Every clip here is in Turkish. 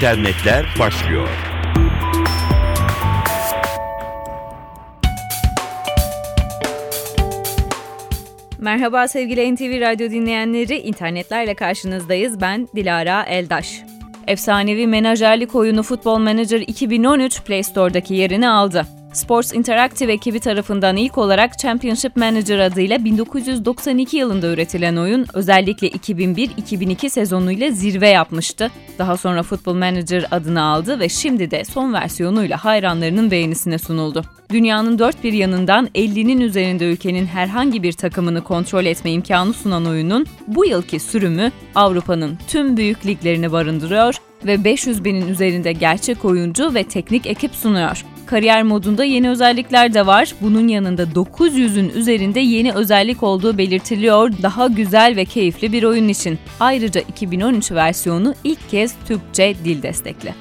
internetler başlıyor. Merhaba sevgili NTV Radyo dinleyenleri, internetlerle karşınızdayız. Ben Dilara Eldaş. Efsanevi menajerlik oyunu Football Manager 2013 Play Store'daki yerini aldı. Sports Interactive ekibi tarafından ilk olarak Championship Manager adıyla 1992 yılında üretilen oyun özellikle 2001-2002 sezonuyla zirve yapmıştı. Daha sonra Football Manager adını aldı ve şimdi de son versiyonuyla hayranlarının beğenisine sunuldu. Dünyanın dört bir yanından 50'nin üzerinde ülkenin herhangi bir takımını kontrol etme imkanı sunan oyunun bu yılki sürümü Avrupa'nın tüm büyük liglerini barındırıyor ve 500 binin üzerinde gerçek oyuncu ve teknik ekip sunuyor. Kariyer modunda yeni özellikler de var. Bunun yanında 900'ün üzerinde yeni özellik olduğu belirtiliyor. Daha güzel ve keyifli bir oyun için. Ayrıca 2013 versiyonu ilk kez Türkçe dil destekli.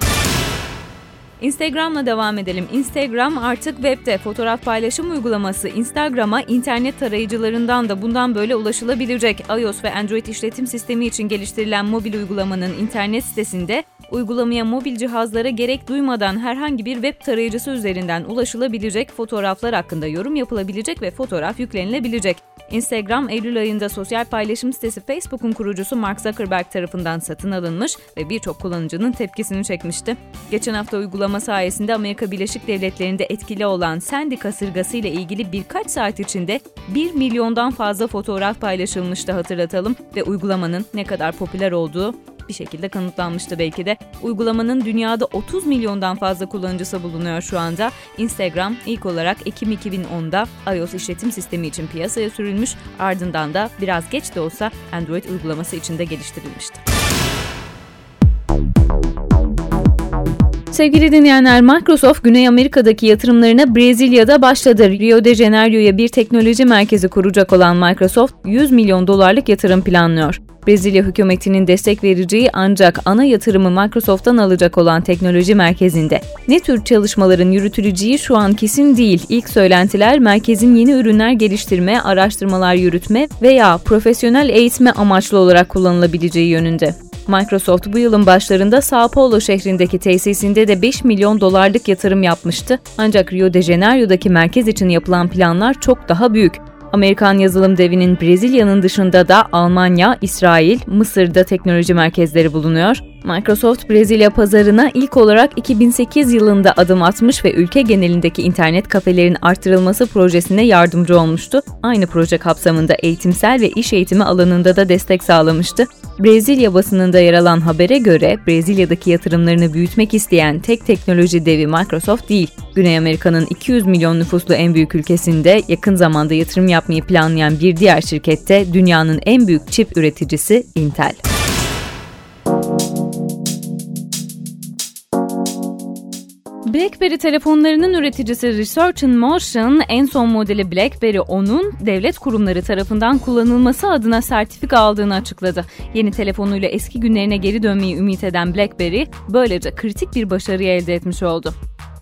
Instagram'la devam edelim. Instagram artık webde fotoğraf paylaşım uygulaması Instagram'a internet tarayıcılarından da bundan böyle ulaşılabilecek. iOS ve Android işletim sistemi için geliştirilen mobil uygulamanın internet sitesinde uygulamaya mobil cihazlara gerek duymadan herhangi bir web tarayıcısı üzerinden ulaşılabilecek fotoğraflar hakkında yorum yapılabilecek ve fotoğraf yüklenilebilecek. Instagram Eylül ayında sosyal paylaşım sitesi Facebook'un kurucusu Mark Zuckerberg tarafından satın alınmış ve birçok kullanıcının tepkisini çekmişti. Geçen hafta uygulama sayesinde Amerika Birleşik Devletleri'nde etkili olan Sandy kasırgası ile ilgili birkaç saat içinde 1 milyondan fazla fotoğraf paylaşılmıştı hatırlatalım ve uygulamanın ne kadar popüler olduğu bir şekilde kanıtlanmıştı belki de. Uygulamanın dünyada 30 milyondan fazla kullanıcısı bulunuyor şu anda. Instagram ilk olarak Ekim 2010'da iOS işletim sistemi için piyasaya sürülmüş, ardından da biraz geç de olsa Android uygulaması için de geliştirilmişti. Sevgili dinleyenler, Microsoft Güney Amerika'daki yatırımlarına Brezilya'da başladı. Rio de Janeiro'ya bir teknoloji merkezi kuracak olan Microsoft 100 milyon dolarlık yatırım planlıyor. Brezilya hükümetinin destek vereceği ancak ana yatırımı Microsoft'tan alacak olan teknoloji merkezinde. Ne tür çalışmaların yürütüleceği şu an kesin değil. İlk söylentiler merkezin yeni ürünler geliştirme, araştırmalar yürütme veya profesyonel eğitme amaçlı olarak kullanılabileceği yönünde. Microsoft bu yılın başlarında Sao Paulo şehrindeki tesisinde de 5 milyon dolarlık yatırım yapmıştı. Ancak Rio de Janeiro'daki merkez için yapılan planlar çok daha büyük. Amerikan yazılım devinin Brezilya'nın dışında da Almanya, İsrail, Mısır'da teknoloji merkezleri bulunuyor. Microsoft Brezilya pazarına ilk olarak 2008 yılında adım atmış ve ülke genelindeki internet kafelerin artırılması projesine yardımcı olmuştu. Aynı proje kapsamında eğitimsel ve iş eğitimi alanında da destek sağlamıştı. Brezilya basınında yer alan habere göre Brezilya'daki yatırımlarını büyütmek isteyen tek teknoloji devi Microsoft değil. Güney Amerika'nın 200 milyon nüfuslu en büyük ülkesinde yakın zamanda yatırım yapmayı planlayan bir diğer şirkette dünyanın en büyük çip üreticisi Intel. BlackBerry telefonlarının üreticisi Research in Motion en son modeli BlackBerry 10'un devlet kurumları tarafından kullanılması adına sertifika aldığını açıkladı. Yeni telefonuyla eski günlerine geri dönmeyi ümit eden BlackBerry böylece kritik bir başarıyı elde etmiş oldu.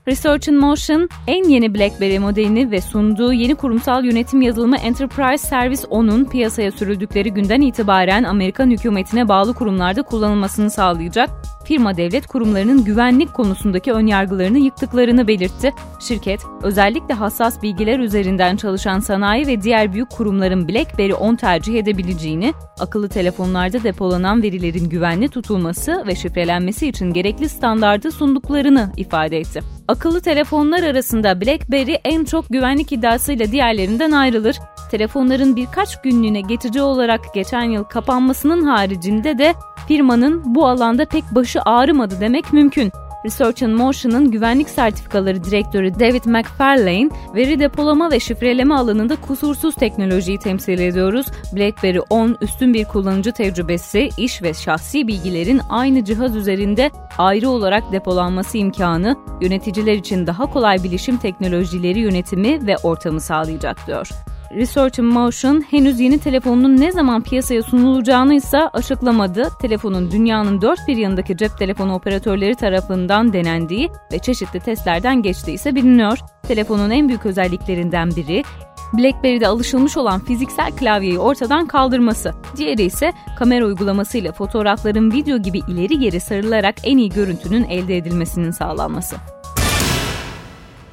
Research in Motion en yeni BlackBerry modelini ve sunduğu yeni kurumsal yönetim yazılımı Enterprise Service 10'un piyasaya sürüldükleri günden itibaren Amerikan hükümetine bağlı kurumlarda kullanılmasını sağlayacak. Firma devlet kurumlarının güvenlik konusundaki önyargılarını yıktıklarını belirtti. Şirket, özellikle hassas bilgiler üzerinden çalışan sanayi ve diğer büyük kurumların BlackBerry 10 tercih edebileceğini, akıllı telefonlarda depolanan verilerin güvenli tutulması ve şifrelenmesi için gerekli standardı sunduklarını ifade etti. Akıllı telefonlar arasında BlackBerry en çok güvenlik iddiasıyla diğerlerinden ayrılır. Telefonların birkaç günlüğüne geçici olarak geçen yıl kapanmasının haricinde de firmanın bu alanda pek başı ağrımadı demek mümkün. Research in Motion'ın güvenlik sertifikaları direktörü David McFarlane, veri depolama ve şifreleme alanında kusursuz teknolojiyi temsil ediyoruz. BlackBerry 10 üstün bir kullanıcı tecrübesi, iş ve şahsi bilgilerin aynı cihaz üzerinde ayrı olarak depolanması imkanı, yöneticiler için daha kolay bilişim teknolojileri yönetimi ve ortamı sağlayacak diyor. Research in Motion henüz yeni telefonun ne zaman piyasaya sunulacağını ise açıklamadı. Telefonun dünyanın dört bir yanındaki cep telefonu operatörleri tarafından denendiği ve çeşitli testlerden geçtiği ise biliniyor. Telefonun en büyük özelliklerinden biri BlackBerry'de alışılmış olan fiziksel klavyeyi ortadan kaldırması. Diğeri ise kamera uygulamasıyla fotoğrafların video gibi ileri geri sarılarak en iyi görüntünün elde edilmesinin sağlanması.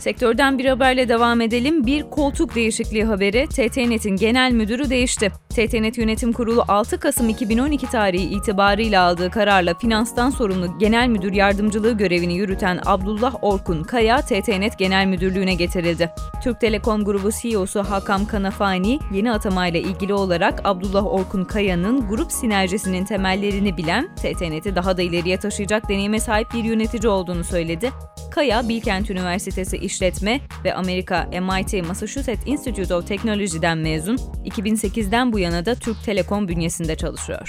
Sektörden bir haberle devam edelim. Bir koltuk değişikliği haberi. TTNet'in genel müdürü değişti. TTNet Yönetim Kurulu 6 Kasım 2012 tarihi itibarıyla aldığı kararla finanstan sorumlu genel müdür yardımcılığı görevini yürüten Abdullah Orkun Kaya TTNet Genel Müdürlüğü'ne getirildi. Türk Telekom Grubu CEO'su Hakam Kanafani yeni atamayla ilgili olarak Abdullah Orkun Kaya'nın grup sinerjisinin temellerini bilen, TTNet'i daha da ileriye taşıyacak deneyime sahip bir yönetici olduğunu söyledi. Kaya, Bilkent Üniversitesi İşletme ve Amerika MIT Massachusetts Institute of Technology'den mezun, 2008'den bu yana da Türk Telekom bünyesinde çalışıyor.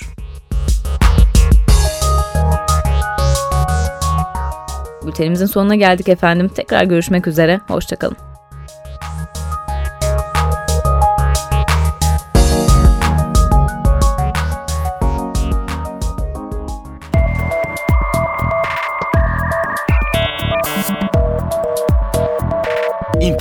Bültenimizin sonuna geldik efendim. Tekrar görüşmek üzere. Hoşçakalın.